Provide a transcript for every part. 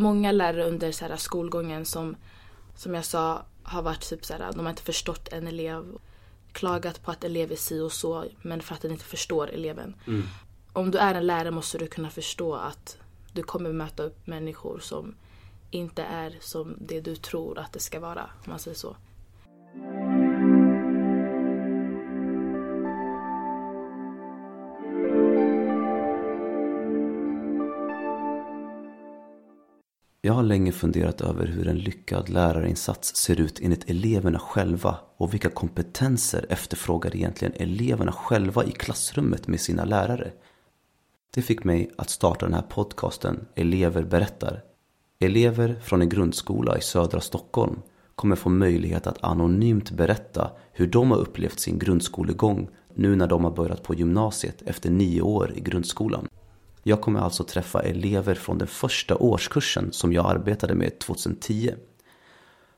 många lärare under så här, skolgången som, som jag sa har varit typ så här, de har inte förstått en elev. Klagat på att elev är si och så men för att den inte förstår eleven. Mm. Om du är en lärare måste du kunna förstå att du kommer möta upp människor som inte är som det du tror att det ska vara. Om man säger så. Jag har länge funderat över hur en lyckad lärarinsats ser ut enligt eleverna själva och vilka kompetenser efterfrågar egentligen eleverna själva i klassrummet med sina lärare. Det fick mig att starta den här podcasten Elever berättar. Elever från en grundskola i södra Stockholm kommer få möjlighet att anonymt berätta hur de har upplevt sin grundskolegång nu när de har börjat på gymnasiet efter nio år i grundskolan. Jag kommer alltså träffa elever från den första årskursen som jag arbetade med 2010.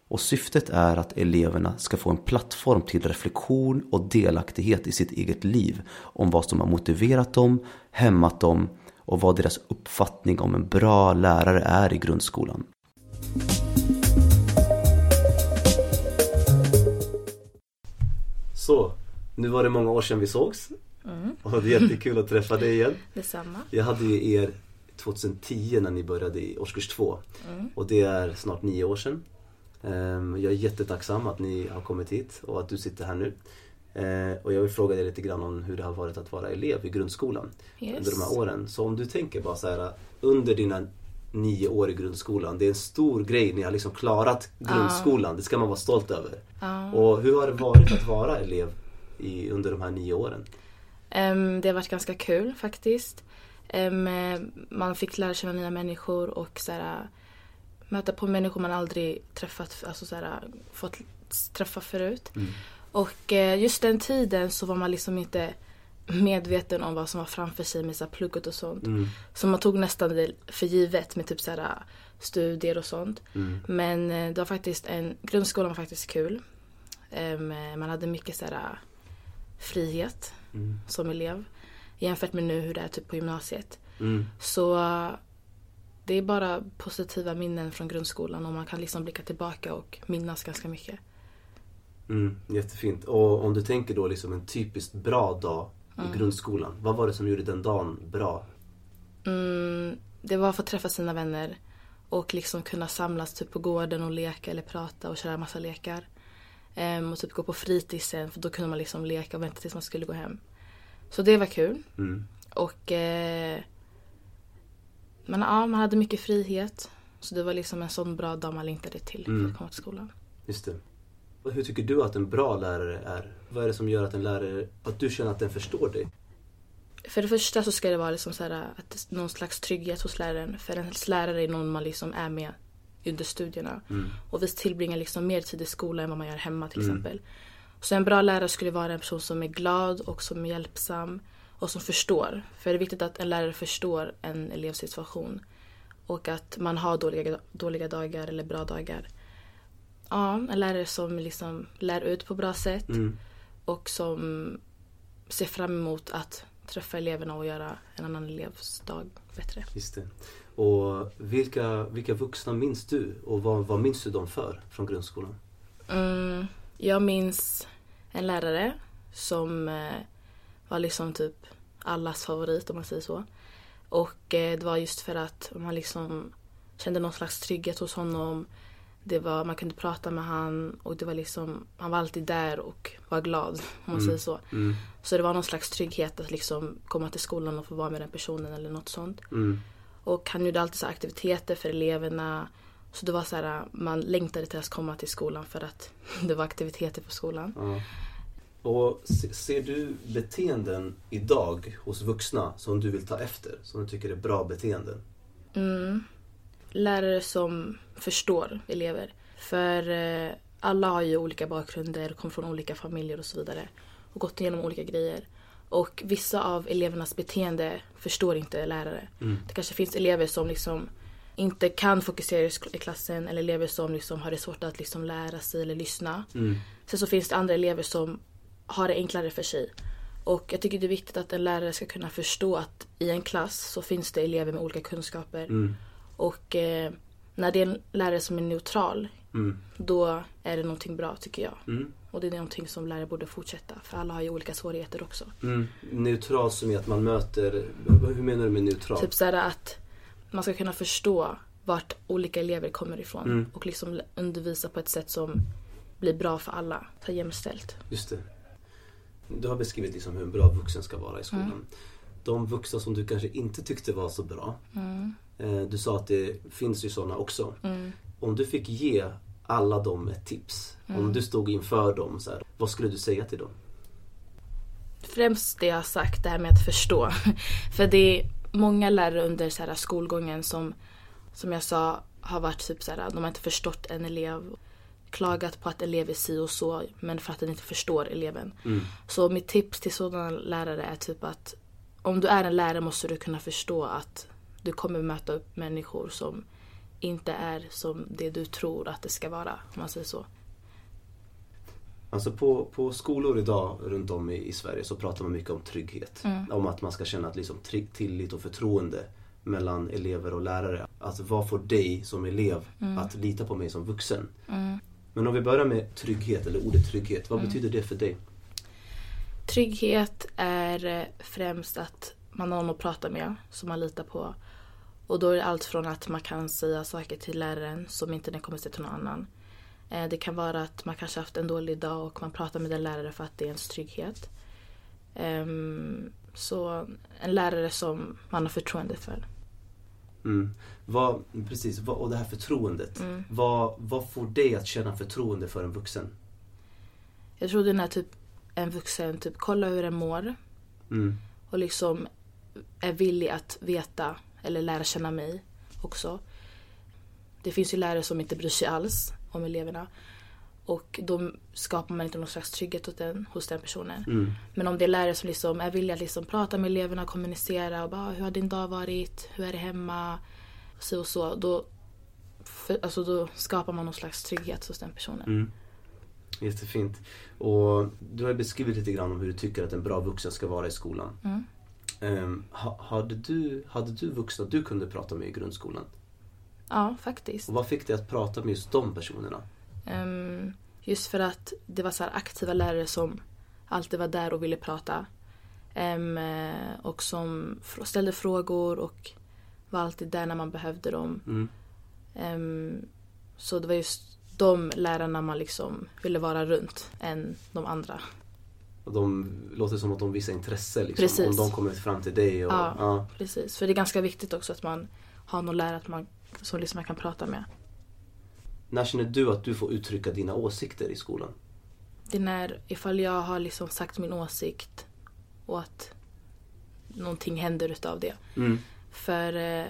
Och syftet är att eleverna ska få en plattform till reflektion och delaktighet i sitt eget liv om vad som har motiverat dem, hämmat dem och vad deras uppfattning om en bra lärare är i grundskolan. Så, nu var det många år sedan vi sågs Mm. och det är jättekul att träffa dig igen. Detsamma. Jag hade ju er 2010 när ni började i årskurs 2 Mm. och det är snart nio år sedan. Ehm, Jag är jättetacksam att ni har kommit hit och att du sitter här nu. Eh, Och jag vill fråga dig lite grann om hur det har varit att vara elev i grundskolan Yes. under de här åren. Så om du tänker bara så här under dina nio år i grundskolan. Det är en stor grej, ni har liksom klarat grundskolan. Det ska man vara stolt över. Och hur har det varit att vara elev i, under de här nio åren? Det har varit ganska kul faktiskt. Man fick lära känna nya människor och så här, möta på människor man aldrig träffat, alltså så här, fått träffa förut. Mm. Och eh, just den tiden så var man liksom inte medveten om vad som var framför sig med så plugget och sånt. Mm. Så man tog nästan det för givet med typ så här, studier och sånt. Mm. Men eh, det var faktiskt en, grundskolan var faktiskt kul. Man hade mycket så här, frihet Mm. som elev jämfört med nu hur det är typ på gymnasiet. Mm. Så det är bara positiva minnen från grundskolan och man kan liksom blicka tillbaka och minnas ganska mycket. Mm, jättefint. Och om du tänker då liksom en typiskt bra dag i grundskolan. Vad var det som gjorde den dagen bra? Mm, det var att få träffa sina vänner och liksom kunna samlas typ på gården och leka eller prata och köra massa lekar. Ehm, och typ gå på fritidsen för då kunde man liksom leka och vänta tills man skulle gå hem. Så det var kul. Mm. Och eh, men, ja, man hade mycket frihet. Så det var liksom en sån bra dag man längtade till för Mm. att komma till skolan. Just det. Och hur tycker du att en bra lärare är? Vad är det som gör att en lärare, att du känner att den förstår dig? För det första så ska det vara liksom så här, att någon slags trygghet hos läraren. För en lärare är någon man liksom är med under studierna. Mm. Och vi tillbringar liksom mer tid i skolan än vad man gör hemma till Mm. exempel. Så en bra lärare skulle vara en person som är glad och som är hjälpsam och som förstår. För det är viktigt att en lärare förstår en elevs situation. Och att man har dåliga, dåliga dagar eller bra dagar. Ja, en lärare som liksom lär ut på bra sätt Mm. och som ser fram emot att träffa eleverna och göra en annan elevs dag bättre. Just det. Och vilka, vilka vuxna minns du? Och vad, vad minns du dem för från grundskolan? Mm, jag minns en lärare som eh, var liksom typ allas favorit om man säger så. Och eh, det var just för att man liksom kände någon slags trygghet hos honom. Det var, man kunde prata med han och det var liksom, han var alltid där och var glad om man Mm. säger så. Mm. Så det var någon slags trygghet att liksom komma till skolan och få vara med den personen eller något sånt. Mm. Och han gjorde alltid så aktiviteter för eleverna. Så det var så här, man längtade till att komma till skolan för att det var aktiviteter på skolan. Ja. Och se- ser du beteenden idag hos vuxna som du vill ta efter? Som du tycker är bra beteenden? Mm. Lärare som förstår elever. För eh, alla har ju olika bakgrunder, kommer från olika familjer och så vidare. Och gått igenom olika grejer. Och vissa av elevernas beteende förstår inte lärare. Mm. Det kanske finns elever som liksom inte kan fokusera i klassen eller elever som liksom har det svårt att liksom lära sig eller lyssna. Mm. Sen så finns det andra elever som har det enklare för sig. Och jag tycker det är viktigt att en lärare ska kunna förstå att i en klass så finns det elever med olika kunskaper. Mm. Och eh, när det är en lärare som är neutral, Mm. då är det någonting bra tycker jag. Mm. Och det är någonting som lärare borde fortsätta, för alla har ju olika svårigheter också. Mm. Neutral som är att man möter, hur menar du med neutral? Typ såhär att man ska kunna förstå vart olika elever kommer ifrån Mm. och liksom undervisa på ett sätt som blir bra för alla. Så jämställt. Just det. Du har beskrivit liksom hur en bra vuxen ska vara i skolan. Mm. De vuxna som du kanske inte tyckte var så bra. Mm. Eh, du sa att det finns ju sådana också. Mm. Om du fick ge alla dem ett tips. Om Mm. du stod inför dem, så här, vad skulle du säga till dem? Främst det jag har sagt, det här med att förstå. För det är många lärare under så här, skolgången som, som jag sa, har varit typ så här, de har inte förstått en elev. Klagat på att elever är si och så, men för att den inte förstår eleven. Mm. Så mitt tips till sådana lärare är typ att om du är en lärare måste du kunna förstå att du kommer möta upp människor som inte är som det du tror att det ska vara, om man säger så. Alltså på, på skolor idag runt om i, i Sverige så pratar man mycket om trygghet. Mm. Om att man ska känna att liksom, tillit och förtroende mellan elever och lärare. Alltså vad får dig som elev att lita på mig som vuxen? Mm. Men om vi börjar med trygghet, eller ordet trygghet. Vad Mm. betyder det för dig? Trygghet är eh, främst att man har någon att prata med som man litar på. Och då är det allt från att man kan säga saker till läraren som inte den kommer säga till någon annan. Eh, Det kan vara att man kanske haft en dålig dag och man pratar med den lärare för att det är ens trygghet. Ehm, Så en lärare som man har förtroende för. Mm. Vad, precis, vad, och det här förtroendet. Mm. Vad, vad får dig att känna förtroende för en vuxen? Jag tror det är när typ en vuxen typ kollar hur den mår Mm. och liksom är villig att veta eller lära känna mig också. Det finns ju lärare som inte bryr sig alls om eleverna och då skapar man inte någon slags trygghet hos den, hos den personen. Mm. Men om det är lärare som liksom är villiga att liksom prata med eleverna, kommunicera och bara hur har din dag varit, hur är det hemma, så och så. Då, för, alltså då skapar man någon slags trygghet hos den personen. Mm. Jättefint. Och du har beskrivit lite grann om hur du tycker att en bra vuxen ska vara i skolan. Mm. Um, ha, hade, du, hade du vuxna du kunde prata med i grundskolan? Ja, faktiskt. Och vad fick dig att prata med just de personerna? Ehm, just för att det var så aktiva lärare som alltid var där och ville prata. Eh, och som ställde frågor och var alltid där när man behövde dem. Mm. Ehm, så det var just de lärarna man liksom ville vara runt än de andra. De låter som att de visar intresse liksom. Precis. Om de kommer fram till dig och... Ja. ja. Precis, för det är ganska viktigt också att man har någon lärare att man, som liksom man kan prata med. När känner du att du får uttrycka dina åsikter i skolan? Det är när, ifall jag har liksom sagt min åsikt och att någonting händer utav det. Mm. För eh,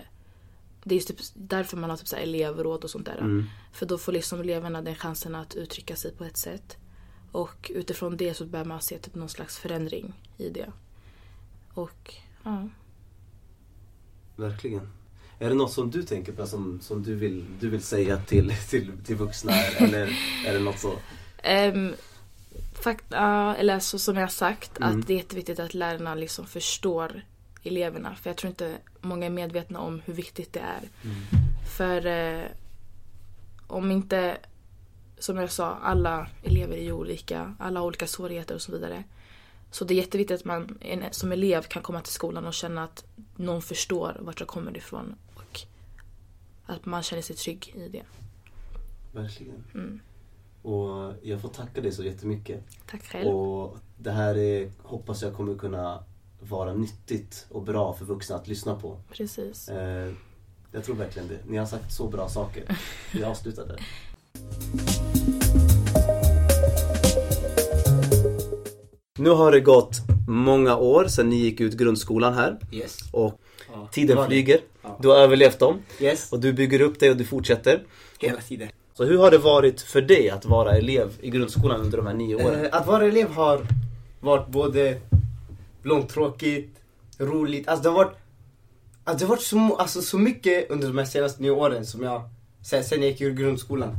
det är just typ därför man har typ så elevråd och sånt där. Mm. För då får liksom eleverna den chansen att uttrycka sig på ett sätt. Och utifrån det så börjar man se typ någon slags förändring i det. Och ja. Verkligen. Är det något som du tänker på som, som du, vill, du vill säga till, till, till vuxna? Eller är det något så? Um, fakt, ja, eller så som jag har sagt, Mm. att det är jätteviktigt att lärarna liksom förstår eleverna. För jag tror inte många är medvetna om hur viktigt det är. För eh, om inte, som jag sa, alla elever är ju olika, alla har olika svårigheter och så vidare. Så det är jätteviktigt att man som elev kan komma till skolan och känna att någon förstår vart jag kommer ifrån. Och att man känner sig trygg i det. Verkligen. Mm. Och jag får tacka dig så jättemycket. Tack själv. Och det här är, hoppas jag kommer kunna vara nyttigt och bra för vuxna att lyssna på. Precis. Eh, jag tror verkligen det. Ni har sagt så bra saker. Vi avslutar där. Nu har det gått många år sedan ni gick ut grundskolan här Yes. och Ja. tiden flyger. Ja. Du har överlevt dem Yes. och du bygger upp dig och du fortsätter. Hela tiden. Så hur har det varit för dig att vara elev i grundskolan under de här nio åren? Eh, att vara elev har varit både långtråkigt, roligt. Alltså det har varit, alltså det har varit så, alltså så mycket under de här senaste nio åren som jag, sen, sen jag gick ur grundskolan.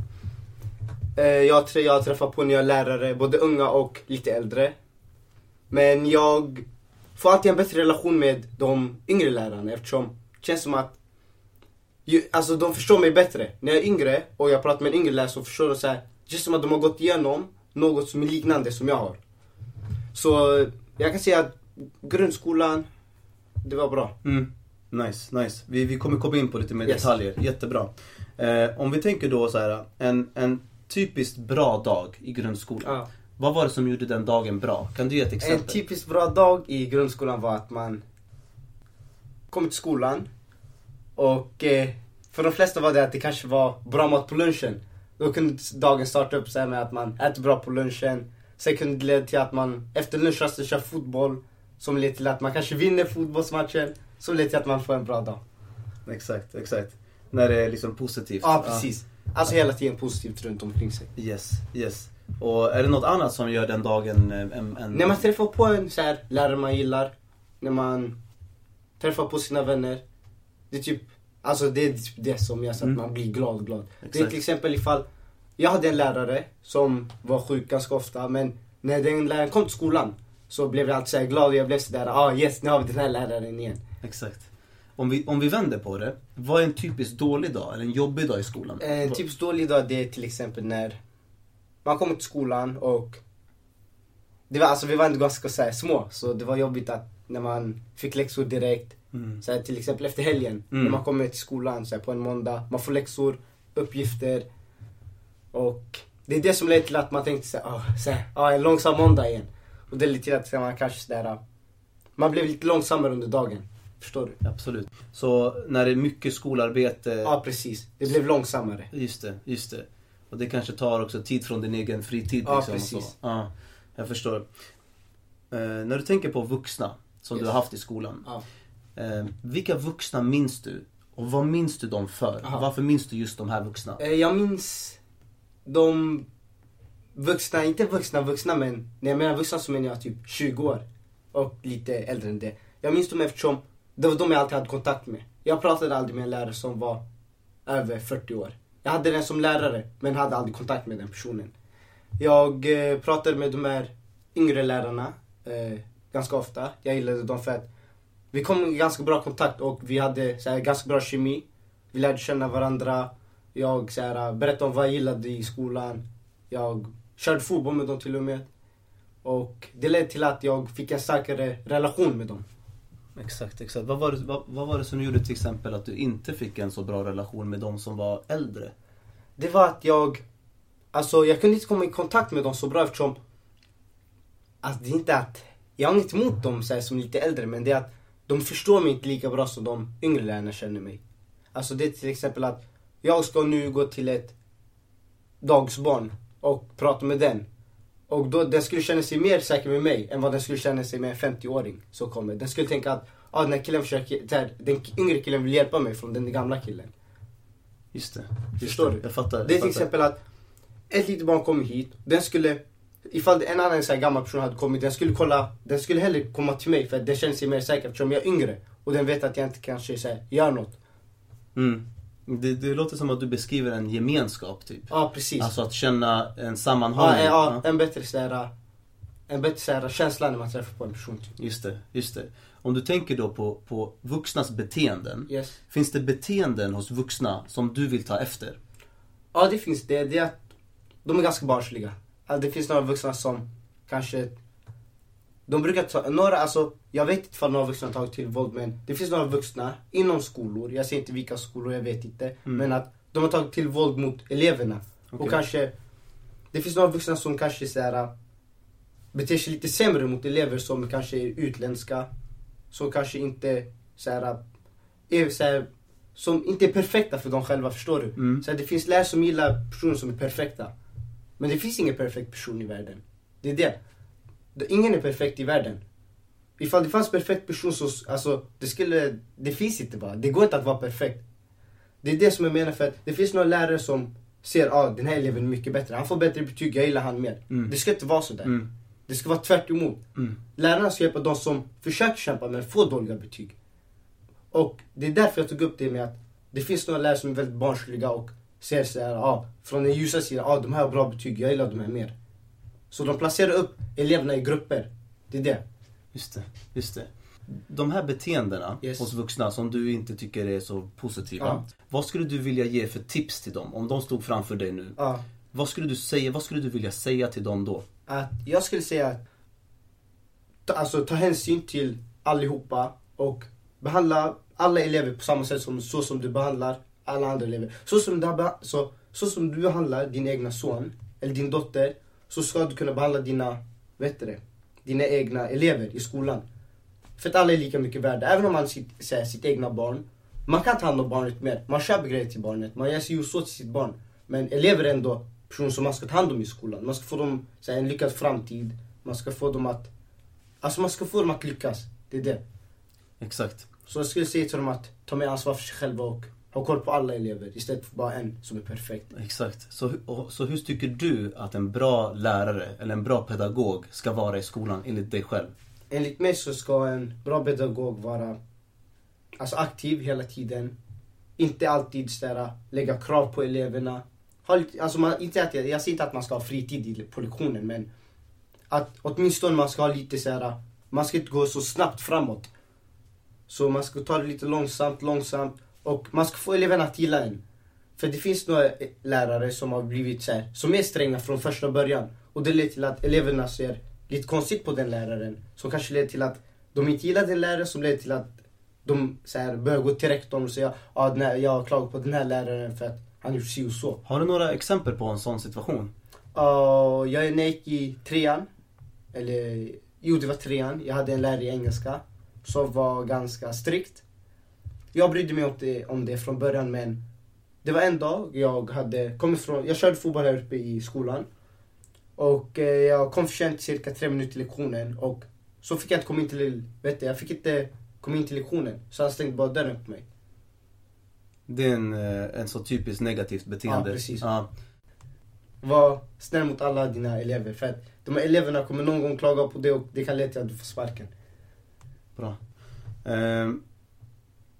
Eh, jag, jag har träffat på nya lärare, både unga och lite äldre. Men jag får alltid en bättre relation med de yngre lärarna eftersom det känns som att ju, alltså de förstår mig bättre. När jag är yngre och jag pratar med en yngre lärare så förstår de så här, just som att de har gått igenom något som är liknande som jag har. Så jag kan säga att grundskolan, det var bra. Mm. Nice, nice. Vi, vi kommer komma in på lite mer Yes. detaljer. Jättebra. Eh, om vi tänker då så här, en, en typiskt bra dag i grundskolan. Ja. Vad var det som gjorde den dagen bra? Kan du ge ett En exempel? typiskt bra dag i grundskolan var att man kom till skolan och eh, för de flesta var det att det kanske var bra mat på lunchen. Då kunde dagen starta upp så här med att man äter bra på lunchen. Sen kunde det leda till att man efter lunchrasten kör fotboll. Som leder till att man kanske vinner fotbollsmatchen. Som leder till att man får en bra dag. Exakt, exakt. När det är liksom positivt. Ja, precis. Alltså hela tiden positivt runt omkring sig. Yes, yes. Och är det något annat som gör den dagen eh, en... en... När man träffar på en så här, lärare man gillar, när man träffar på sina vänner. Det är typ, alltså det är typ det som gör så att Mm. man blir glad, glad. Det är Exakt. till exempel ifall, jag hade en lärare som var sjuk ganska ofta men när den läraren kom till skolan så blev jag alltid så här glad och jag blev sådär, ah yes nu har vi den här läraren igen. Exakt. Om vi, om vi vänder på det. Vad är en typiskt dålig dag eller en jobbig dag i skolan? En typiskt dålig dag det är till exempel när man kommer till skolan och det var, alltså, vi var ändå ganska så här, små så det var jobbigt att när man fick läxor direkt Mm. Så här, till exempel efter helgen, Mm. när man kommer till skolan så här, på en måndag. Man får läxor, uppgifter. Och det är det som leder till att man tänkte så här, ah, så här, ah, en långsam måndag igen. Och det leder till att man kanske så där, ah, man blev lite långsammare under dagen. Förstår du? Absolut. Så när det är mycket skolarbete. Ja, precis. Det blev långsammare. Just det, just det. Och det kanske tar också tid från din egen fritid. Ja, liksom, precis. Ja, jag förstår. Eh, när du tänker på vuxna som du Yes. har haft i skolan. Ja. Eh, vilka vuxna minns du? Och vad minns du dem för? Aha. Varför minns du just de här vuxna? Eh, Jag minns de vuxna, inte vuxna vuxna men när jag menar vuxna så menar jag typ 20 år. Och lite äldre än det. Jag minns dem eftersom det var de jag alltid hade kontakt med. Jag pratade aldrig med en lärare som var över 40 år. Jag hade den som lärare men hade aldrig kontakt med den personen. Jag eh, pratade med de här yngre lärarna eh, ganska ofta. Jag gillade dem för att vi kom i ganska bra kontakt och vi hade så här, ganska bra kemi. Vi lärde känna varandra. Jag så här, eh, berättade om vad jag gillade i skolan. Jag körde fotboll med dem till och med. Och det ledde till att jag fick en starkare relation med dem. Exakt, exakt. Vad var, det, vad, vad var det som gjorde till exempel att du inte fick en så bra relation med de som var äldre? Det var att jag, alltså jag kunde inte komma i kontakt med dem så bra eftersom, alltså det är inte att, jag har inget emot dem så här, som lite äldre men det är att de förstår mig inte lika bra som de yngre lärarna känner mig. Alltså det är till exempel att jag ska nu gå till ett dagsbarn och prata med den. Och då, den skulle känna sig mer säker med mig än vad den skulle känna sig med en 50-åring som kommer. Den skulle tänka att ah, den här killen försöker, här, den yngre killen vill hjälpa mig från den gamla killen. Just det. Just Förstår det. du? Jag fattar. jag Det är till exempel att ett litet barn kommer hit, den skulle Ifall en annan så här gammal person hade kommit, den skulle kolla, den skulle hellre komma till mig för den känner sig mer säker eftersom jag är yngre. Och den vet att jag inte kanske så här, gör något. Mm. Det, det låter som att du beskriver en gemenskap typ. Ja precis. Alltså att känna en ja, sammanhållning. ja, en bättre så här, en bättre så här, känsla när man träffar på en person. Typ. Just det, just det. Om du tänker då på, på vuxnas beteenden. Yes. Finns det beteenden hos vuxna som du vill ta efter? Ja det finns det. Det är att de är ganska barnsliga. Alltså, det finns några vuxna som kanske de brukar ta, några, alltså jag vet inte ifall några vuxna har tagit till våld men det finns några vuxna inom skolor, jag säger inte vilka skolor, jag vet inte. Mm. Men att de har tagit till våld mot eleverna. Okej. Och kanske, det finns några vuxna som kanske så här, beter sig lite sämre mot elever som kanske är utländska. Som kanske inte så här, är så här, som inte är perfekta för dem själva, förstår du? Mm. Så här, det finns lärare som gillar personer som är perfekta. Men det finns ingen perfekt person i världen. Det är det. Ingen är perfekt i världen. Ifall det fanns perfekt person så, alltså, det skulle, det finns inte bara. Det går inte att vara perfekt. Det är det som jag menar för att det finns några lärare som ser, ah, den här eleven är mycket bättre. Han får bättre betyg, jag gillar han mer. Mm. Det ska inte vara sådär. Mm. Det ska vara tvärt. Mm. Lärarna ska hjälpa de som försöker kämpa men får dåliga betyg. Och det är därför jag tog upp det med att det finns några lärare som är väldigt barnsliga och ser så här, ah, från den ljusa sidan, ah, de här har bra betyg, jag gillar de här mer. Så de placerar upp eleverna i grupper. Det är det. Just det, just det. de här beteendena Yes. hos vuxna som du inte tycker är så positiva. Ja. Vad skulle du vilja ge för tips till dem? Om de stod framför dig nu. Ja. Vad skulle du säga, vad skulle du vilja säga till dem då? att jag skulle säga att ta, alltså, ta hänsyn till allihopa och behandla alla elever på samma sätt som så som du behandlar alla andra elever. Så som du, så, så som du behandlar din egna son eller din dotter så ska du kunna behandla dina, vet du det, dina egna elever i skolan. För att alla är lika mycket värda. Även om man sitt, här, sitt egna barn. Man kan ta hand om barnet mer. Man köper grejer till barnet. Man gör sig så till sitt barn. Men elever är ändå personer som man ska ta hand om i skolan. Man ska få dem så här, en lyckad framtid. Man ska få dem att... Alltså man ska få dem att lyckas. Det är det. Exakt. Så jag skulle säga till dem att ta mer ansvar för sig själva och ha koll på alla elever istället för bara en som är perfekt. Exakt. Så, och, så hur tycker du att en bra lärare eller en bra pedagog ska vara i skolan enligt dig själv? Enligt mig så ska en bra pedagog vara alltså aktiv hela tiden. Inte alltid så där, lägga krav på eleverna. Alltså man, inte att jag, jag säger inte att man ska ha fritid i, på lektionen men att åtminstone man ska ha lite så här, man ska inte gå så snabbt framåt. Så man ska ta det lite långsamt, långsamt och man ska få eleverna att gilla en. För det finns några lärare som har blivit så här, som är stränga från första början. Och det leder till att eleverna ser lite konstigt på den läraren. Som kanske leder till att de inte gillar den läraren, som leder till att de så här, börjar gå till rektorn och säga ah, den här, jag har klagat på den här läraren för att han gjort si och så. Har du några exempel på en sån situation? Uh, jag när jag gick i trean, eller jo det var trean, jag hade en lärare i engelska som var ganska strikt. Jag brydde mig det, om det från början men det var en dag jag hade kommit från, jag körde fotboll här uppe i skolan. Och eh, jag kom för sent cirka tre minuter till lektionen och så fick jag inte komma in till, vet du, jag fick inte komma in till lektionen. Så han stängde bara dörren på mig. Det är en, eh, en så typiskt negativt beteende. Ja, precis. Ja. Var snäll mot alla dina elever för att de här eleverna kommer någon gång klaga på det och det kan leda till att du får sparken. Bra. Ehm,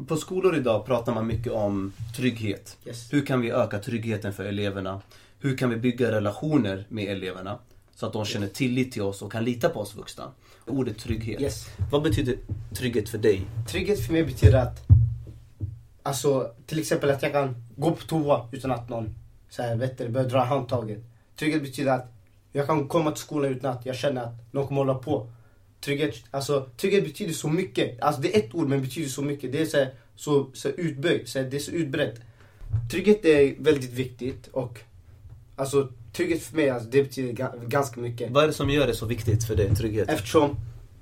på skolor idag pratar man mycket om trygghet. Yes. Hur kan vi öka tryggheten för eleverna? Hur kan vi bygga relationer med eleverna? Så att de känner tillit till oss och kan lita på oss vuxna. Ordet trygghet. Yes. Vad betyder trygghet för dig? Trygghet för mig betyder att, alltså till exempel att jag kan gå på toa utan att någon så här, vet du, börjar dra handtaget. Trygghet betyder att jag kan komma till skolan utan att jag känner att någon kommer hålla på. Trygghet, alltså, trygghet betyder så mycket. Alltså det är ett ord men betyder så mycket. Det är så, här, så, så utböjt, så här, det är så utbrett. Trygghet är väldigt viktigt och alltså trygghet för mig alltså, det betyder ga- ganska mycket. Vad är det som gör det så viktigt för dig, trygghet? Eftersom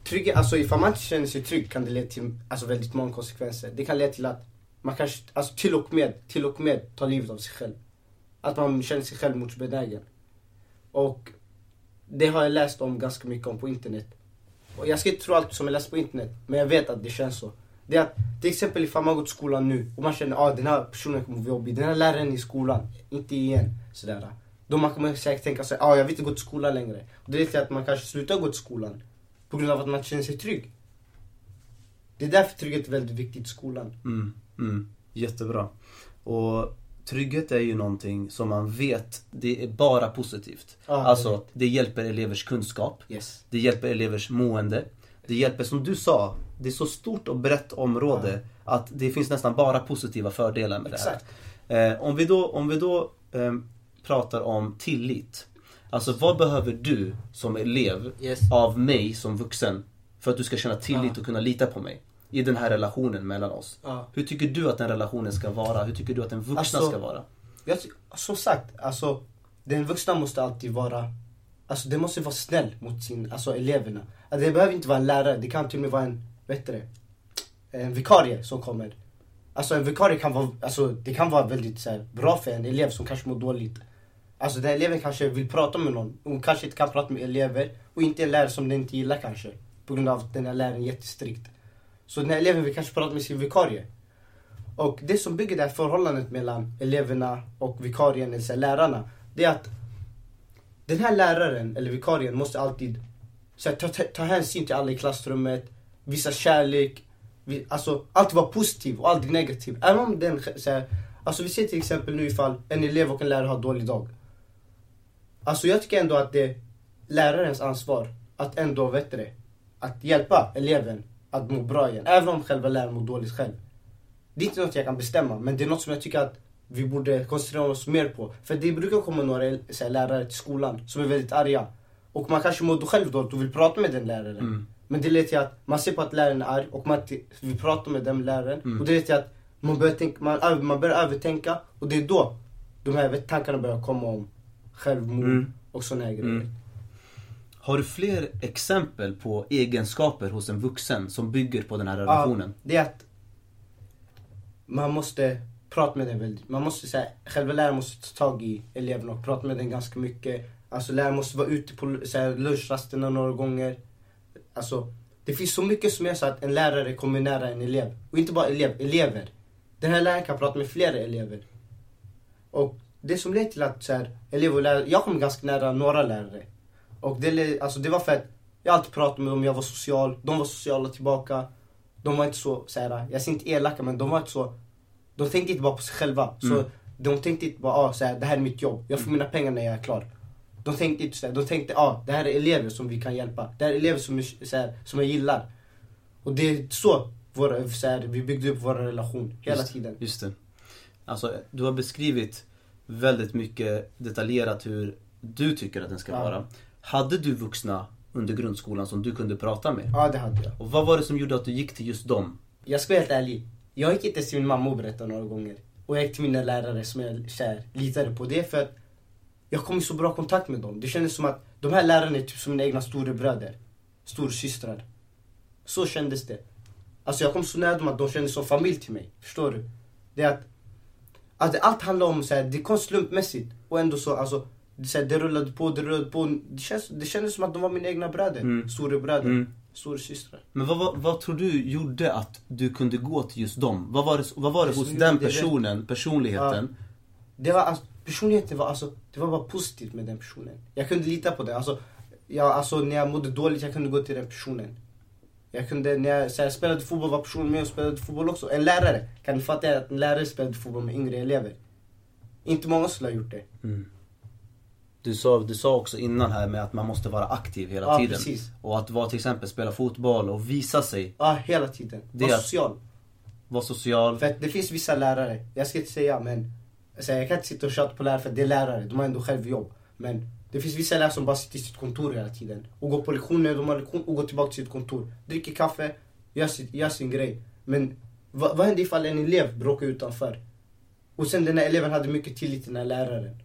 trygghet, alltså ifall man inte känner sig trygg kan det leda till alltså, väldigt många konsekvenser. Det kan leda till att man kanske, alltså till och med, till och med tar livet av sig själv. Att man känner sig självmordsbenägen. Och det har jag läst om ganska mycket om på internet. Och jag ska inte tro allt som jag läst på internet, men jag vet att det känns så. Det är att, till exempel ifall man går till skolan nu och man känner att ah, den här personen kommer vara jobbig, den här läraren i skolan, inte igen. Sådär. Då man kommer säkert tänka såhär, ah, jag vill inte gå till skolan längre. Och det leder till att man kanske slutar gå till skolan. På grund av att man inte känner sig trygg. Det är därför trygghet är väldigt viktigt i skolan. Mm, mm, jättebra. Och trygghet är ju någonting som man vet, det är bara positivt. Jag alltså, det hjälper elevers kunskap. Yes. Det hjälper elevers mående. Det hjälper, som du sa, det är så stort och brett område att det finns nästan bara positiva fördelar med Exakt. det här. Eh, om vi då, om vi då ehm, pratar om tillit. Alltså vad behöver du som elev Yes. av mig som vuxen för att du ska känna tillit Ja. och kunna lita på mig? I den här relationen mellan oss. Ja. Hur tycker du att den relationen ska vara? Hur tycker du att den vuxna Alltså- ska vara? Jag, som sagt, alltså den vuxna måste alltid vara Alltså den måste vara snäll mot sin, alltså eleverna. Alltså, det behöver inte vara en lärare, det kan till och med vara en, vet du en vikarie som kommer. Alltså en vikarie kan vara, alltså det kan vara väldigt så här, bra för en elev som kanske mår dåligt. Alltså den eleven kanske vill prata med någon, hon kanske inte kan prata med elever och inte en lärare som den inte gillar kanske. På grund av att den här läraren är jättestrikt. Så den här eleven vill kanske prata med sin vikarie. Och det som bygger det här förhållandet mellan eleverna och vikarien, eller lärarna, det är att den här läraren eller vikarien måste alltid så här, ta, ta, ta hänsyn till alla i klassrummet, visa kärlek, vi, alltså alltid vara positiv och aldrig negativ. Även om den, så här, alltså vi ser till exempel nu ifall en elev och en lärare har en dålig dag. Alltså jag tycker ändå att det är lärarens ansvar att ändå, vet det, att hjälpa eleven att må bra igen. Även om själva läraren mår dåligt själv. Det är inte något jag kan bestämma, men det är något som jag tycker att vi borde koncentrera oss mer på. För det brukar komma några så här, lärare till skolan som är väldigt arga. Och man kanske mår själv dåligt och vill prata med den läraren. Mm. Men det leder till att man ser på att läraren är arg och man vill prata med den läraren. Mm. Och det leder till att man börjar, tänka, man, man börjar övertänka och det är då de här tankarna börjar komma om självmord Mm. och såna här grejer. Har du fler exempel på egenskaper hos en vuxen som bygger på den här relationen? Ja, det är att man måste prata med den väldigt. Man måste säga, själva läraren måste ta tag i eleven och prata med den ganska mycket. Alltså läraren måste vara ute på lunchrasterna några gånger. Alltså, det finns så mycket som gör så att en lärare kommer nära en elev. Och inte bara elev, elever. Den här läraren kan prata med flera elever. Och det som leder till att så här, elever och lärare, jag kom ganska nära några lärare. Och det, alltså, det var för att jag alltid pratade med dem, jag var social, de var sociala tillbaka. De var inte så, så här, jag säger inte elaka men de var inte så, de tänkte inte bara på sig själva. Så Mm. de tänkte inte bara, ah, så här, det här är mitt jobb, jag får mina pengar när jag är klar. De tänkte inte så här, de tänkte, ah, det här är elever som vi kan hjälpa. Det här är elever som, så här, som jag gillar. Och det är så, våra, så här, vi byggde upp vår relation hela Just- tiden. Just det. Alltså, du har beskrivit väldigt mycket detaljerat hur du tycker att den ska Ja. vara. Hade du vuxna under grundskolan som du kunde prata med? Ja, det hade jag. Och vad var det som gjorde att du gick till just dem? Jag ska vara helt ärlig. Jag gick inte till min mamma och berättade några gånger. Och jag gick till mina lärare som jag här, litade på. Det för att jag kom i så bra kontakt med dem. Det kändes som att de här lärarna är typ som mina egna storebröder. Storsystrar. Så kändes det. Alltså jag kom så nära dem att de kändes som familj till mig. Förstår du? Det att, att allt handlar om så här, det kom slumpmässigt. Och ändå så, alltså, det, här, det rullade på, det rullade på. Det, känns, det kändes som att de var mina egna bröder. Mm. Storebröder. Mm. Storasystrar. Men vad, vad, vad tror du gjorde att du kunde gå till just dem? Vad var det, vad var det Det hos den det personen, personligheten? Det var, alltså, personligheten var alltså, det var bara positivt med den personen. Jag kunde lita på den. Alltså, jag, alltså när jag mådde dåligt, jag kunde gå till den personen. Jag kunde, när jag, så här, spelade fotboll var personen med och spelade fotboll också. En lärare, kan du fatta att en lärare spelade fotboll med yngre elever? Inte många skulle ha gjort det. Mm. Du, sa, du sa också innan här med att man måste vara aktiv hela Ja, tiden. precis. Och att vara till exempel spela fotboll och visa sig, Ja, hela tiden. Var social. vara social. För att det finns vissa lärare, jag ska inte säga men, alltså, jag kan inte sitta och tjata på lärare för det är lärare, de har ändå själv jobb. Men det finns vissa lärare som bara sitter i sitt kontor hela tiden. Och går på lektioner, de har lektion och går tillbaka till sitt kontor. Dricker kaffe, gör, sitt, gör sin grej. Men vad, vad händer ifall en elev bråkar utanför? Och sen den här eleven hade mycket tillit till den här läraren.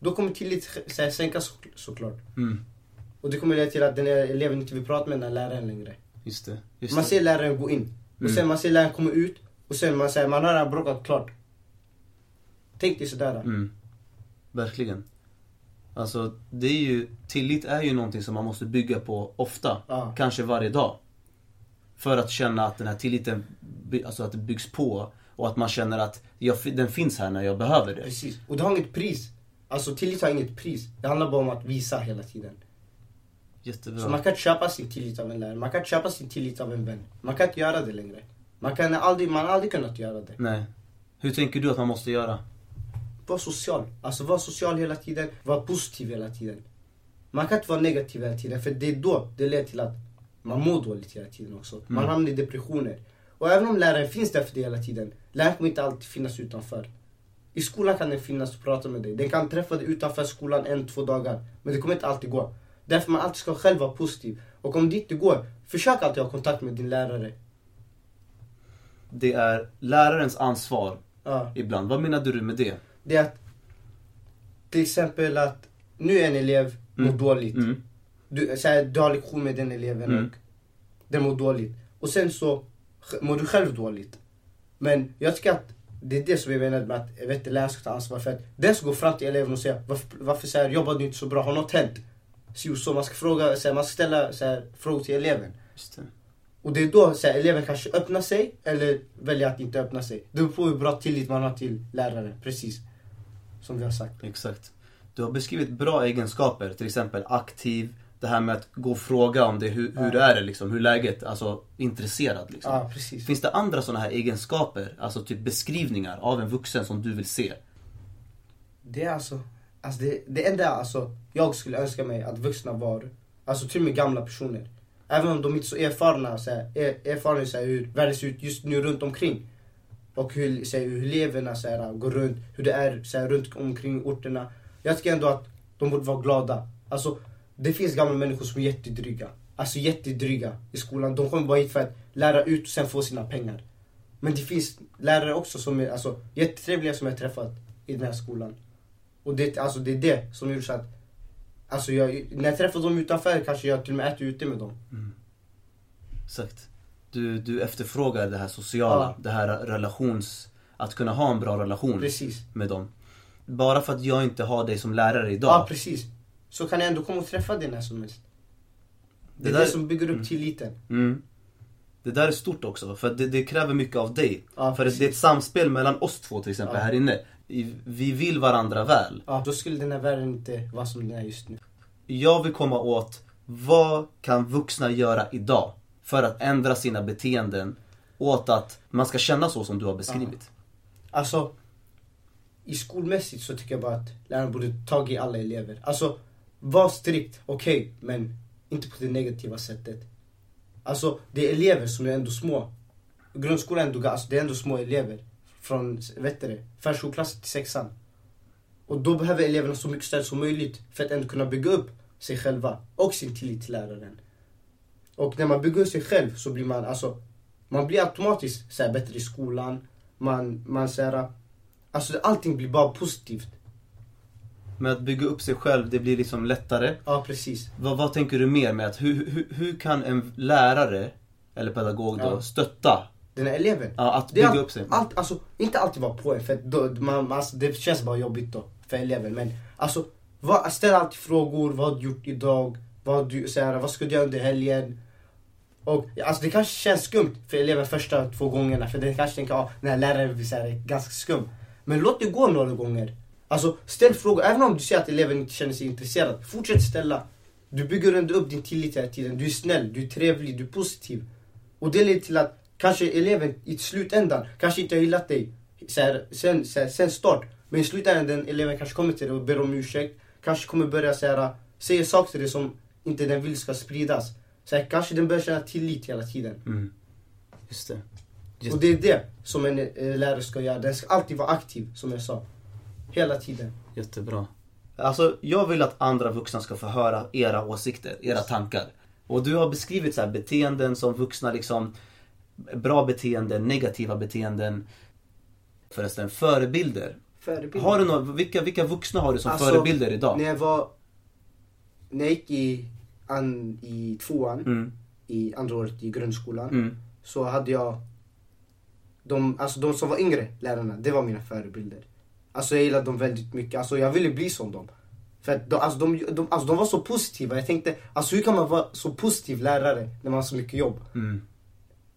Då kommer tillit så här, sänkas så, såklart. Mm. Och det kommer leda till att den här eleven inte vill prata med den här läraren längre. Just det. Just Man ser läraren gå in. Och Mm. sen man ser läraren komma ut. Och sen man säger man har redan bråkat klart. Tänk dig sådär. Mm. Verkligen. Alltså, det är ju, tillit är ju någonting som man måste bygga på ofta. Ja. Kanske varje dag. För att känna att den här tilliten, alltså att det byggs på. Och att man känner att jag, den finns här när jag behöver det. Precis. Och det har inget pris. Alltså tillit har inget pris. Det handlar bara om att visa hela tiden. Jättebra. Så man kan köpa sin tillit av en lärare. Man kan köpa sin tillit av en vän. Man kan inte göra det längre. Man kan aldrig, man har aldrig kunnat göra det. Nej. Hur tänker du att man måste göra? Var social. Alltså var social hela tiden. Var positiv hela tiden. Man kan inte vara negativ hela tiden. För det är då det leder till att man mår dåligt hela tiden också. Man Mm. hamnar i depressioner. Och även om läraren finns där för dig hela tiden. Läraren kommer inte alltid finnas utanför. I skolan kan den finnas och prata med dig. Den kan träffa dig utanför skolan en, två dagar. Men det kommer inte alltid gå. Därför man alltid ska själv vara positiv. Och om det inte går, försök alltid ha kontakt med din lärare. Det är lärarens ansvar Ja. ibland. Vad menar du med det? Det är att till exempel att nu är en elev mår Mm. dåligt. Mm. Du, så här, du har lektion med den eleven Mm. och den mår dåligt. Och sen så mår du själv dåligt. Men jag tycker att det är det som jag menar med att vet läraren ska ta ansvar för att den ska gå fram till eleven och säga varför, varför så här, jobbar du inte så bra? Har något hänt? Så, så man ska fråga, så här, man ska ställa så här, frågor till eleven. Det. Och det är då så här, eleven kanske öppnar sig eller väljer att inte öppna sig. Det beror på hur bra tillit man har till läraren. Precis. Som vi har sagt. Exakt. Du har beskrivit bra egenskaper, till exempel aktiv, det här med att gå och fråga om det, hur, hur Ja. är det liksom, hur läget, alltså intresserad liksom. Ja. Finns det andra sådana här egenskaper, alltså typ beskrivningar av en vuxen som du vill se? Det är alltså, alltså det, det enda alltså, jag skulle önska mig att vuxna var, alltså till och med gamla personer. även om de inte är så erfarna, så här, er, erfarna så här, hur världen ser ut just nu runt omkring. Och hur, så här, hur eleverna så här, går runt, hur det är så här, runt omkring orterna. Jag tycker ändå att de borde vara glada. Alltså, det finns gamla människor som är jättedryga. Alltså jättedryga i skolan. De kommer bara hit för att lära ut och sen få sina pengar. Men det finns lärare också som är alltså, jättetrevliga som jag har träffat i den här skolan. Och det, alltså, det är det som gjorde så att Alltså jag, när jag träffar dem utanför kanske jag till och med äter ute med dem. Exakt. Du, du efterfrågar det här sociala, Ja. det här relations... Att kunna ha en bra relation Precis. med dem. Bara för att jag inte har dig som lärare idag. Ja, precis. Så kan jag ändå komma och träffa dig när som helst. Det är där- det som bygger upp tilliten. Mm. Det där är stort också, för det, det kräver mycket av dig. Ja, för det, det är ett samspel mellan oss två till exempel Ja. här inne. Vi vill varandra väl. Ja, då skulle den här världen inte vara som den är just nu. Jag vill komma åt, vad kan vuxna göra idag? För att ändra sina beteenden åt att man ska känna så som du har beskrivit. Alltså, i skolmässigt så tycker jag bara att läraren borde tag i alla elever. Alltså, var strikt, okej, men inte på det negativa sättet. Alltså, det är elever som är ändå små. Grundskolan är ändå, alltså, det är ändå små elever. Från, vet du det, förskoleklass till sexan. Och då behöver eleverna så mycket stöd som möjligt för att ändå kunna bygga upp sig själva och sin tillit till läraren. Och när man bygger upp sig själv så blir man, alltså, man blir automatiskt så här, bättre i skolan. Man, man så här, alltså allting blir bara positivt. Med att bygga upp sig själv, det blir liksom lättare. Ja, precis. Vad, vad tänker du mer med att hur, hur, hur kan en lärare, eller pedagog då, Ja. stötta Den här eleven. ja, att bygga allt- upp sig? Allt, alltså, inte alltid vara på en, för då, man, alltså, det känns bara jobbigt då för eleven. Men alltså, vad, ställ alltid frågor. Vad har du gjort idag? Vad, du, så här, vad ska du göra under helgen? Och, alltså, det kanske känns skumt för eleven första två gångerna. För den kanske tänker att ah, den här läraren är ganska skum. Men låt det gå några gånger. Alltså, ställ frågor. Även om du ser att eleven inte känner sig intresserad. Fortsätt ställa. Du bygger ändå upp din tillit hela tiden. Du är snäll, du är trevlig, du är positiv. Och det leder till att kanske eleven i slutändan kanske inte har gillat dig så här, sen, så här, sen start. Men i slutändan den eleven kanske kommer till dig och ber om ursäkt. Kanske kommer börja så här, säga saker till dig som inte den vill ska spridas. Så här, kanske den börjar känna tillit hela tiden. Mm. Just det. Just Och det är det som en eh, lärare ska göra. Den ska alltid vara aktiv, som jag sa. Hela tiden. Jättebra. Alltså, jag vill att andra vuxna ska få höra era åsikter, era tankar. Och du har beskrivit så här beteenden som vuxna liksom, bra beteenden, negativa beteenden. Förresten, förebilder. Förebild. Har du några, vilka, vilka vuxna har du som Alltså, förebilder idag? När jag var... När jag gick i, an, i tvåan, Mm, i andra året i grundskolan. mm, så hade jag de, alltså de som var yngre lärarna, det var mina förebilder. Alltså jag gillade dem väldigt mycket, alltså jag ville bli som dem. För att de, alltså, de, de, alltså de var så positiva, jag tänkte alltså hur kan man vara så positiv lärare när man har så mycket jobb? mm.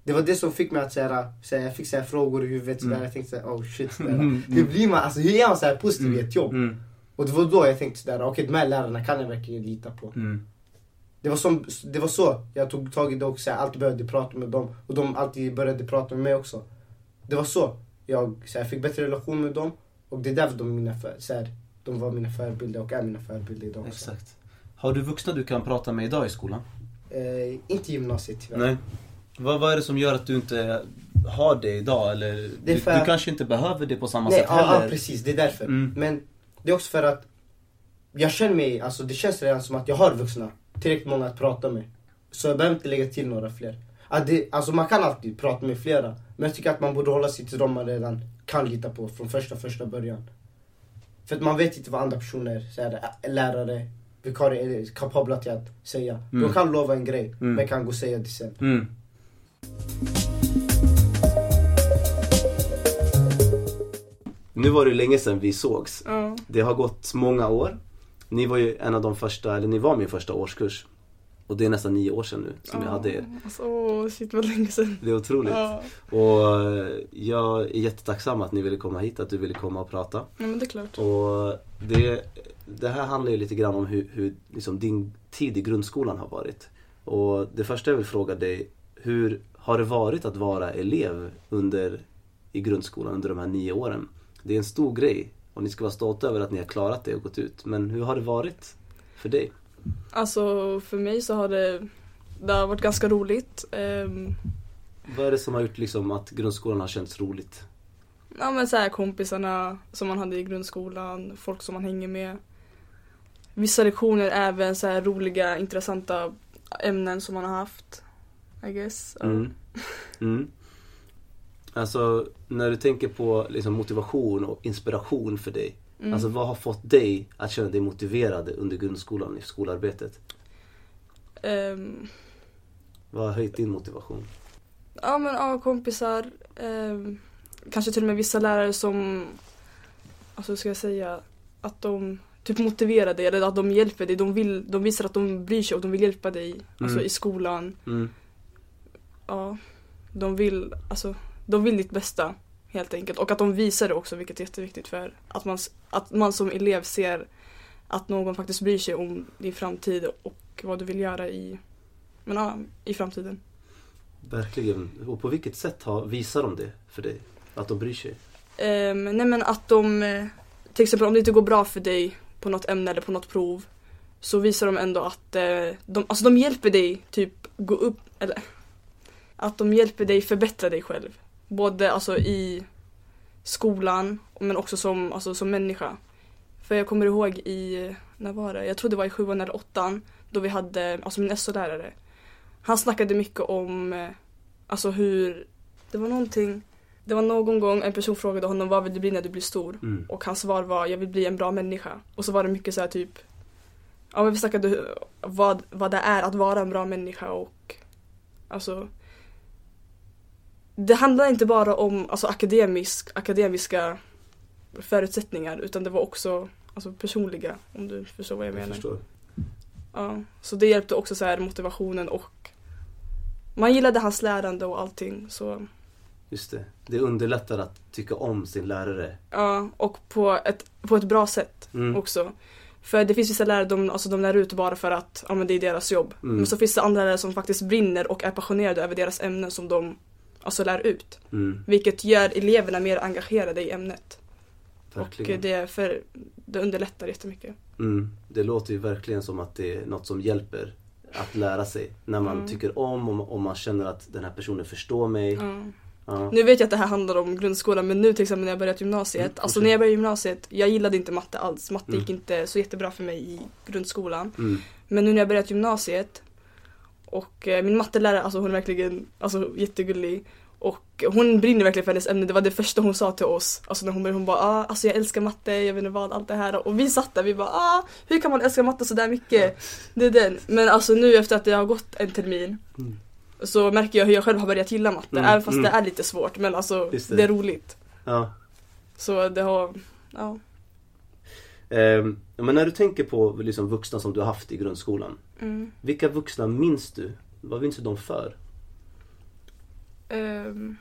Det var det som fick mig att säga, säga jag fick säga frågor i huvudet sådär, Mm. jag tänkte såhär, oh shit sådär. Mm, Hur blir man, alltså hur är man så här positiv i ett jobb? Mm, Och det var då jag tänkte sådär, okej de här lärarna kan jag verkligen lita på. mm. Det var, som, det var så jag tog tag i det också, jag alltid började prata med dem och de alltid började prata med mig också. Det var så jag så här, fick bättre relation med dem och det är därför de, mina för, så här, de var mina förebilder och är mina förebilder idag också. Exakt. Har du vuxna du kan prata med idag i skolan? Eh, inte gymnasiet tyvärr. Nej. Vad, vad är det som gör att du inte har det idag? Eller Det är du, för- du kanske inte behöver det på samma Nej, sätt ja, heller? ja, precis, det är därför. Mm. Men det är också för att jag känner mig, alltså det känns redan som att jag har vuxna, tillräckligt många att prata med. Så jag behöver inte lägga till några fler. Att det, alltså man kan alltid prata med flera, men jag tycker att man borde hålla sig till dem man redan kan lita på från första, första början. För att man vet inte vad andra personer, så här, lärare, vikarier är kapabla till att säga. Mm. De kan lova en grej, Mm. men kan gå och säga det sen. Mm. Nu var det länge sedan vi sågs. Det har gått många år. Ni var ju en av de första, eller ni var min första årskurs. Och det är nästan nio år sedan nu som jag hade er. Alltså, shit vad länge sedan. Det är otroligt. Ja. Och eh, jag är jättetacksam att ni ville komma hit, att du ville komma och prata. ja, men det är klart. Och det, det här handlar ju lite grann om hur, hur liksom din tid i grundskolan har varit. Och det första jag vill fråga dig, hur har det varit att vara elev under, i grundskolan under de här nio åren? Det är en stor grej och ni ska vara stolta över att ni har klarat det och gått ut. Men hur har det varit för dig? Alltså för mig så har det det har varit ganska roligt. Ehm, Vad är det som har gjort liksom att grundskolan har känts roligt? ja men så här kompisarna som man hade i grundskolan, folk som man hänger med. Vissa lektioner även så här roliga, intressanta ämnen som man har haft. I guess. Mm. Mm. Alltså, när du tänker på liksom, motivation och inspiration för dig. Mm. Alltså vad har fått dig att känna dig motiverad under grundskolan, i skolarbetet? Ehm, Vad har höjt din motivation? Ja men ja, kompisar. ehm, kanske till och med vissa lärare som, alltså hur ska jag säga, att de typ motiverar dig eller att de hjälper dig. De, vill, de visar att de bryr sig och de vill hjälpa dig. Alltså Mm. i skolan. Mm. Ja, de vill, alltså, de vill ditt bästa helt enkelt. Och att de visar det också vilket är jätteviktigt för att man, att man som elev ser att någon faktiskt bryr sig om din framtid och vad du vill göra i, men, ja, i framtiden. Verkligen. Och på vilket sätt har, visar de det för dig? Att de bryr sig? Um, nej men att de, eh, till exempel om det inte går bra för dig på något ämne eller på något prov så visar de ändå att eh, de, alltså de hjälper dig typ gå upp, eller att de hjälper dig förbättra dig själv. Både alltså i skolan men också som, alltså, som människa. För jag kommer ihåg i, när var det? Jag tror det var i sjuan eller åttan då vi hade, alltså min SO-lärare. Han snackade mycket om, eh, alltså hur, det var någonting det var någon gång en person frågade honom vad vill du bli när du blir stor? Mm. Och hans svar var jag vill bli en bra människa. Och så var det mycket så här typ Ja men vi snackade vad, vad det är att vara en bra människa och Alltså Det handlar inte bara om alltså, akademisk, akademiska förutsättningar utan det var också alltså, personliga om du förstår vad jag Jag menar. förstår. Ja, så det hjälpte också så här motivationen och man gillade hans lärande och allting så Just det. Det underlättar att tycka om sin lärare. Ja, och på ett, på ett bra sätt Mm. också. För det finns vissa lärare, de, alltså, de lär ut bara för att ja, men det är deras jobb. Mm. Men så finns det andra lärare som faktiskt brinner och är passionerade över deras ämnen som de alltså, lär ut. Mm. Vilket gör eleverna mer engagerade i ämnet. Verkligen. Och det, för, det underlättar jättemycket. Mm. Det låter ju verkligen som att det är något som hjälper att lära sig. När man Mm. tycker om och, och man känner att den här personen förstår mig. Ja. Ja. Nu vet jag att det här handlar om grundskolan men nu till exempel när jag börjat gymnasiet. Mm, alltså fortsätt. när jag började gymnasiet, jag gillade inte matte alls. Matte Mm. gick inte så jättebra för mig i grundskolan. Mm. Men nu när jag börjat gymnasiet och eh, min mattelärare, alltså hon är verkligen alltså, jättegullig. Och hon brinner verkligen för hennes ämne. Det var det första hon sa till oss. Alltså när hon hon bara ah, alltså jag älskar matte, jag vet inte vad, allt det här. Och vi satt där, vi bara ah, hur kan man älska matte så där mycket? Det är den. Men alltså nu efter att det har gått en termin Mm. så märker jag hur jag själv har börjat gilla matte. Mm, Även fast mm. det är lite svårt. Men alltså det. det. är roligt. Ja. Så det har, ja. Ehm, men när du tänker på liksom, vuxna som du har haft i grundskolan. Mm. Vilka vuxna minns du? Vad minns du dem för? Ehm,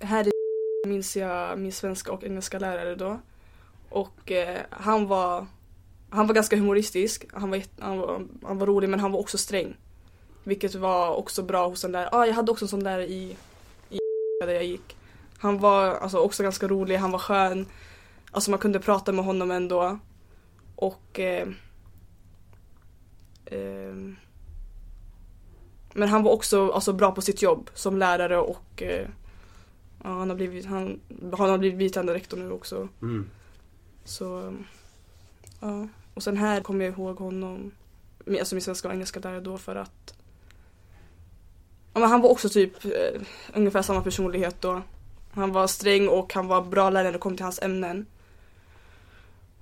här i minns jag min svenska och engelska lärare då. Och eh, han var han var ganska humoristisk, han var, han, var, han var rolig men han var också sträng. Vilket var också bra hos en lärare. Ah, jag hade också en sån där i, i där jag gick. Han var alltså, också ganska rolig, han var skön. Alltså man kunde prata med honom ändå. Och eh, ehm, men han var också alltså, bra på sitt jobb som lärare och eh, ja, han, har blivit, han, han har blivit biträdande rektor nu också. Mm. Så ja. Och sen här kommer jag ihåg honom, alltså min svenska och engelska lärare då för att ja, men han var också typ eh, ungefär samma personlighet då. Han var sträng och han var bra lärare när det kom till hans ämnen.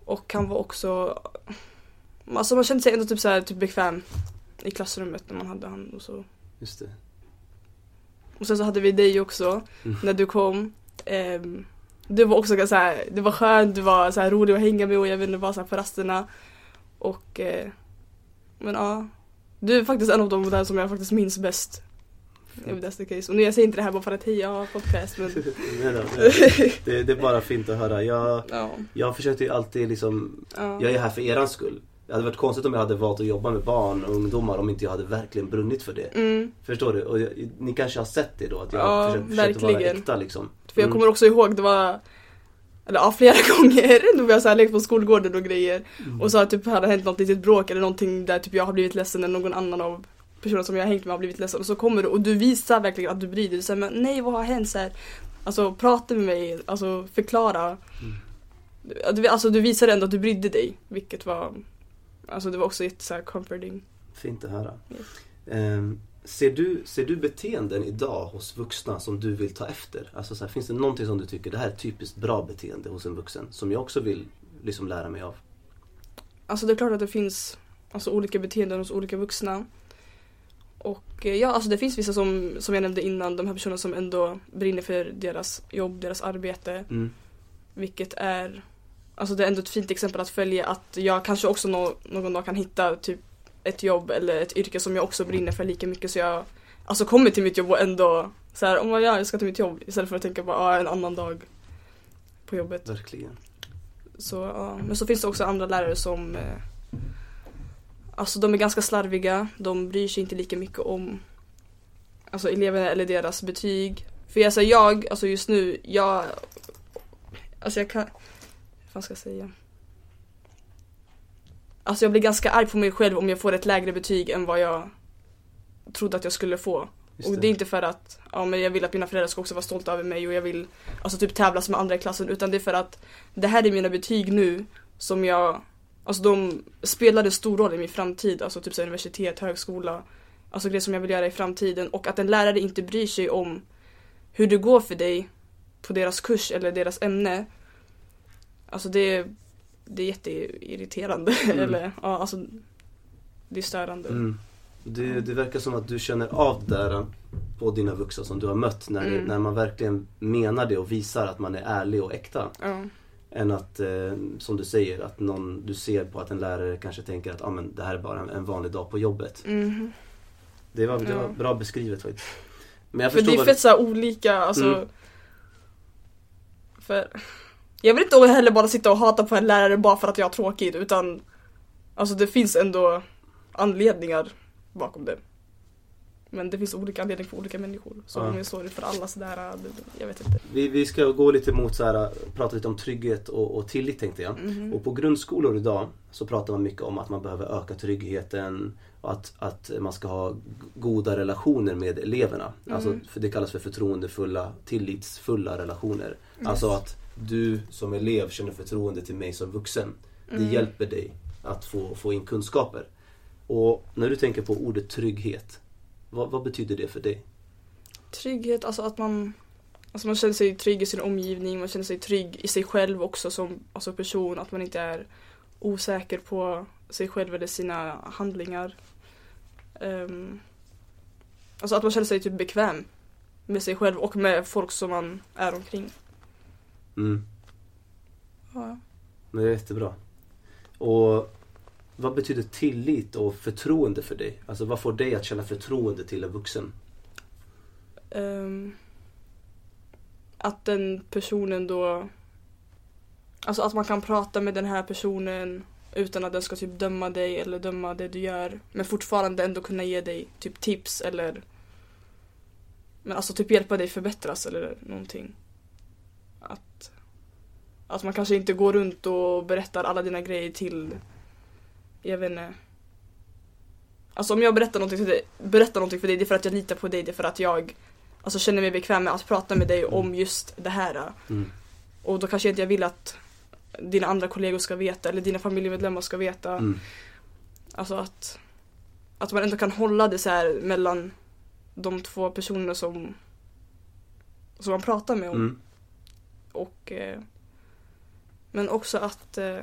Och han var också, alltså man kände sig ändå typ, så här, typ bekväm i klassrummet när man hade han och så. Just det. Och sen så hade vi dig också Mm. när du kom. Ehm, du var också så här, du var skön, du var så här rolig att hänga med och jag inte vad så här på rasterna. Och eh, men ja. Du är faktiskt en av de där som jag faktiskt minns bäst. If that's the case. Och nu jag säger inte det här bara för att hej jag har podcast men Nej då, nej. det, det är bara fint att höra. Jag, ja. jag försökte ju alltid liksom, ja. jag är här för erans skull. Det hade varit konstigt om jag hade valt att jobba med barn och ungdomar om inte jag hade verkligen brunnit för det. Mm, Förstår du? Och jag, ni kanske har sett det då? Att jag Ja, försökt, försökt vara äkta liksom. för jag Mm. kommer också ihåg det var eller ja, flera gånger då vi har så här lekt på skolgården och grejer. Mm. Och så har typ hade hänt något litet bråk eller någonting där typ jag har blivit ledsen eller någon annan av personer som jag har hängt med har blivit ledsen och så kommer du och du visar verkligen att du bryr dig. Du säger men nej vad har hänt? Så här, alltså prata med mig, alltså förklara. Mm. Du, alltså du visade ändå att du brydde dig. Vilket var, alltså det var också jätte så här comforting. Fint att höra. Yes. Ehm, ser, du, ser du beteenden idag hos vuxna som du vill ta efter? Alltså så här, finns det någonting som du tycker det här är typiskt bra beteende hos en vuxen som jag också vill liksom lära mig av? Alltså det är klart att det finns alltså, olika beteenden hos olika vuxna. Och eh, ja, alltså det finns vissa som, som jag nämnde innan, de här personerna som ändå brinner för deras jobb, deras arbete. Mm. Vilket är, alltså det är ändå ett fint exempel att följa att jag kanske också nå, någon dag kan hitta typ ett jobb eller ett yrke som jag också brinner för lika mycket så jag alltså kommer till mitt jobb och ändå så här, om jag, ja, jag ska till mitt jobb istället för att tänka bara ah, en annan dag på jobbet. Verkligen. Så, ja. Men så finns det också andra lärare som eh, Alltså de är ganska slarviga, de bryr sig inte lika mycket om Alltså eleverna eller deras betyg. För alltså jag, alltså just nu, jag Alltså jag kan Vad ska jag säga? Alltså jag blir ganska arg på mig själv om jag får ett lägre betyg än vad jag trodde att jag skulle få. Just Och det är inte för att ja, men jag vill att mina föräldrar ska också vara stolta över mig och jag vill alltså typ tävlas med andra i klassen utan det är för att det här är mina betyg nu som jag Alltså de spelade stor roll i min framtid, alltså typ så universitet, högskola Alltså det som jag vill göra i framtiden och att en lärare inte bryr sig om hur det går för dig på deras kurs eller deras ämne Alltså det, det är jätteirriterande Mm. eller ja alltså Det är störande. Mm. Det, det verkar som att du känner av det där på dina vuxna som du har mött när, Mm. när man verkligen menar det och visar att man är ärlig och äkta. Ja. Än att, eh, som du säger, att någon, du ser på att en lärare kanske tänker att ah, men det här är bara en, en vanlig dag på jobbet. Mhm. Det var, det var Ja. bra beskrivet faktiskt. Men jag För det är fett såhär olika, alltså Mm. För Jag vill inte heller bara sitta och hata på en lärare bara för att jag har tråkigt utan Alltså det finns ändå anledningar bakom det. Men det finns olika anledningar för olika människor. Så om jag står för alla sådär, jag vet inte. vi, vi ska gå lite mot så här, prata lite om trygghet och, och tillit tänkte jag. Mhm. Och på grundskolor idag så pratar man mycket om att man behöver öka tryggheten och att, att man ska ha goda relationer med eleverna. Mm. Alltså, för det kallas för förtroendefulla, tillitsfulla relationer. Alltså att du som elev känner förtroende till mig som vuxen. Det Mm. hjälper dig att få, få in kunskaper. Och när du tänker på ordet trygghet, vad, vad betyder det för dig? Trygghet, alltså att man Alltså man känner sig trygg i sin omgivning, man känner sig trygg i sig själv också som alltså person. Att man inte är osäker på sig själv eller sina handlingar. Ehm, alltså att man känner sig typ bekväm med sig själv och med folk som man är omkring. Mm. Ja. Men det är jättebra. Och vad betyder tillit och förtroende för dig? Alltså vad får dig att känna förtroende till en vuxen? Ehm, att den personen då Alltså att man kan prata med den här personen utan att den ska typ döma dig eller döma det du gör. Men fortfarande ändå kunna ge dig typ tips eller Men alltså typ hjälpa dig förbättras eller någonting. Att Att man kanske inte går runt och berättar alla dina grejer till Jag vet inte Alltså om jag berättar någonting, dig, berättar någonting för dig, det är för att jag litar på dig, det är för att jag Alltså känner mig bekväm med att prata med dig om just det här. Mm. Och då kanske inte jag vill att dina andra kollegor ska veta eller dina familjemedlemmar ska veta. Mm. Alltså att, att man ändå kan hålla det så här mellan de två personerna som, som man pratar med om. Mm. Och, eh, men också att eh,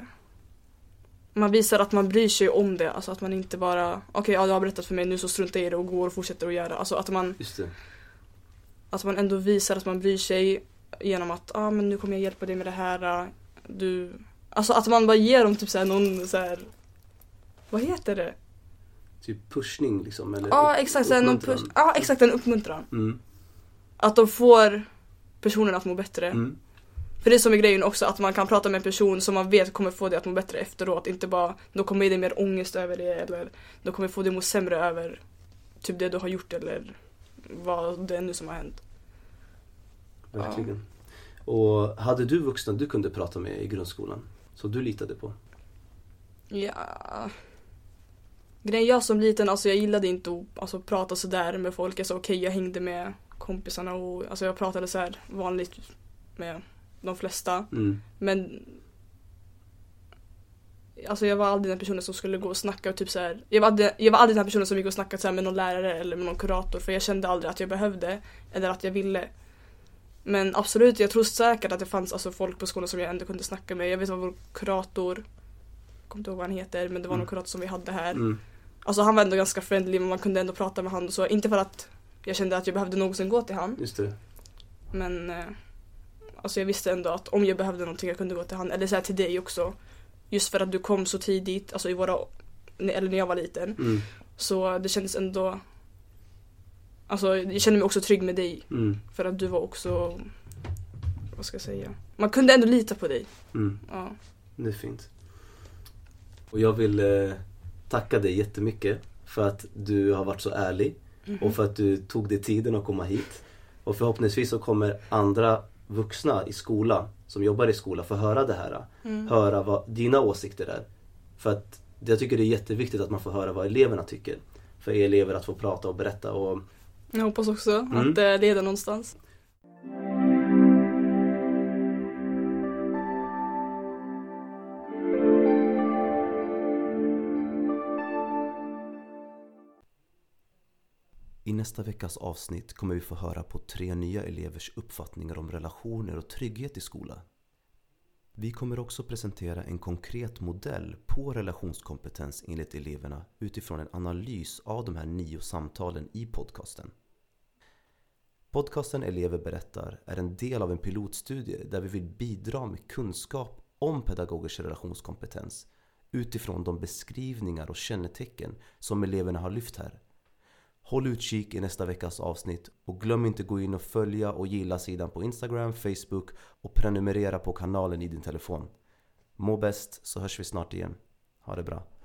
man visar att man bryr sig om det. Alltså att man inte bara, okej ja du har berättat för mig nu så struntar jag i det och går och fortsätter att göra. Alltså att man, att man ändå visar att man bryr sig genom att, ja ah, men nu kommer jag hjälpa dig med det här. Du, alltså att man bara ger dem typ såhär någon så här. vad heter det? Typ pushning liksom? Eller Ja upp- exakt, någon push, ja exakt en uppmuntran. Mm. Att de får personen att må bättre. Mm. För det är som är grejen också, att man kan prata med en person som man vet kommer få dig att må bättre efteråt. Inte bara, då kommer dig mer ångest över det eller då kommer få dig att må sämre över typ det du har gjort eller vad det är nu som har hänt. Verkligen. Och hade du vuxna du kunde prata med i grundskolan? Som du litade på? Ja. Grejen jag som liten, alltså jag gillade inte att alltså, prata sådär med folk. Alltså okej, jag hängde med kompisarna och alltså jag pratade så här vanligt med de flesta. Mm. Men Alltså jag var aldrig den personen som skulle gå och snacka och typ så här, jag, var aldrig, jag var aldrig den personen som gick och snackade så med någon lärare eller med någon kurator för jag kände aldrig att jag behövde eller att jag ville. Men absolut, jag tror säkert att det fanns alltså, folk på skolan som jag ändå kunde snacka med. Jag vet vad vår kurator, jag kommer inte ihåg vad han heter, men det var Mm. någon kurator som vi hade här. Mm. Alltså han var ändå ganska friendly men man kunde ändå prata med honom så inte för att jag kände att jag behövde någonsin gå till han Just det. men eh, alltså jag visste ändå att om jag behövde någonting jag kunde gå till han eller så till dig också. Just för att du kom så tidigt, alltså i våra, eller när jag var liten. Mm. Så det kändes ändå Alltså jag kände mig också trygg med dig Mm. för att du var också Vad ska jag säga? Man kunde ändå lita på dig. Mm. Ja. Det är fint. Och jag vill eh, tacka dig jättemycket för att du har varit så ärlig Mhm. och för att du tog dig tiden att komma hit. Och förhoppningsvis så kommer andra vuxna i skolan som jobbar i skolan få höra det här. Mm. Höra vad dina åsikter är. För att jag tycker det är jätteviktigt att man får höra vad eleverna tycker. För elever att få prata och berätta och Jag hoppas också Mm. att det leder någonstans. Nästa veckas avsnitt kommer vi få höra på tre nya elevers uppfattningar om relationer och trygghet i skolan. Vi kommer också presentera en konkret modell på relationskompetens enligt eleverna utifrån en analys av de här nio samtalen i podcasten. Podcasten Elever berättar är en del av en pilotstudie där vi vill bidra med kunskap om pedagogers relationskompetens utifrån de beskrivningar och kännetecken som eleverna har lyft här. Håll utkik i nästa veckas avsnitt och glöm inte gå in och följa och gilla sidan på Instagram, Facebook och prenumerera på kanalen i din telefon. Må bäst så hörs vi snart igen. Ha det bra.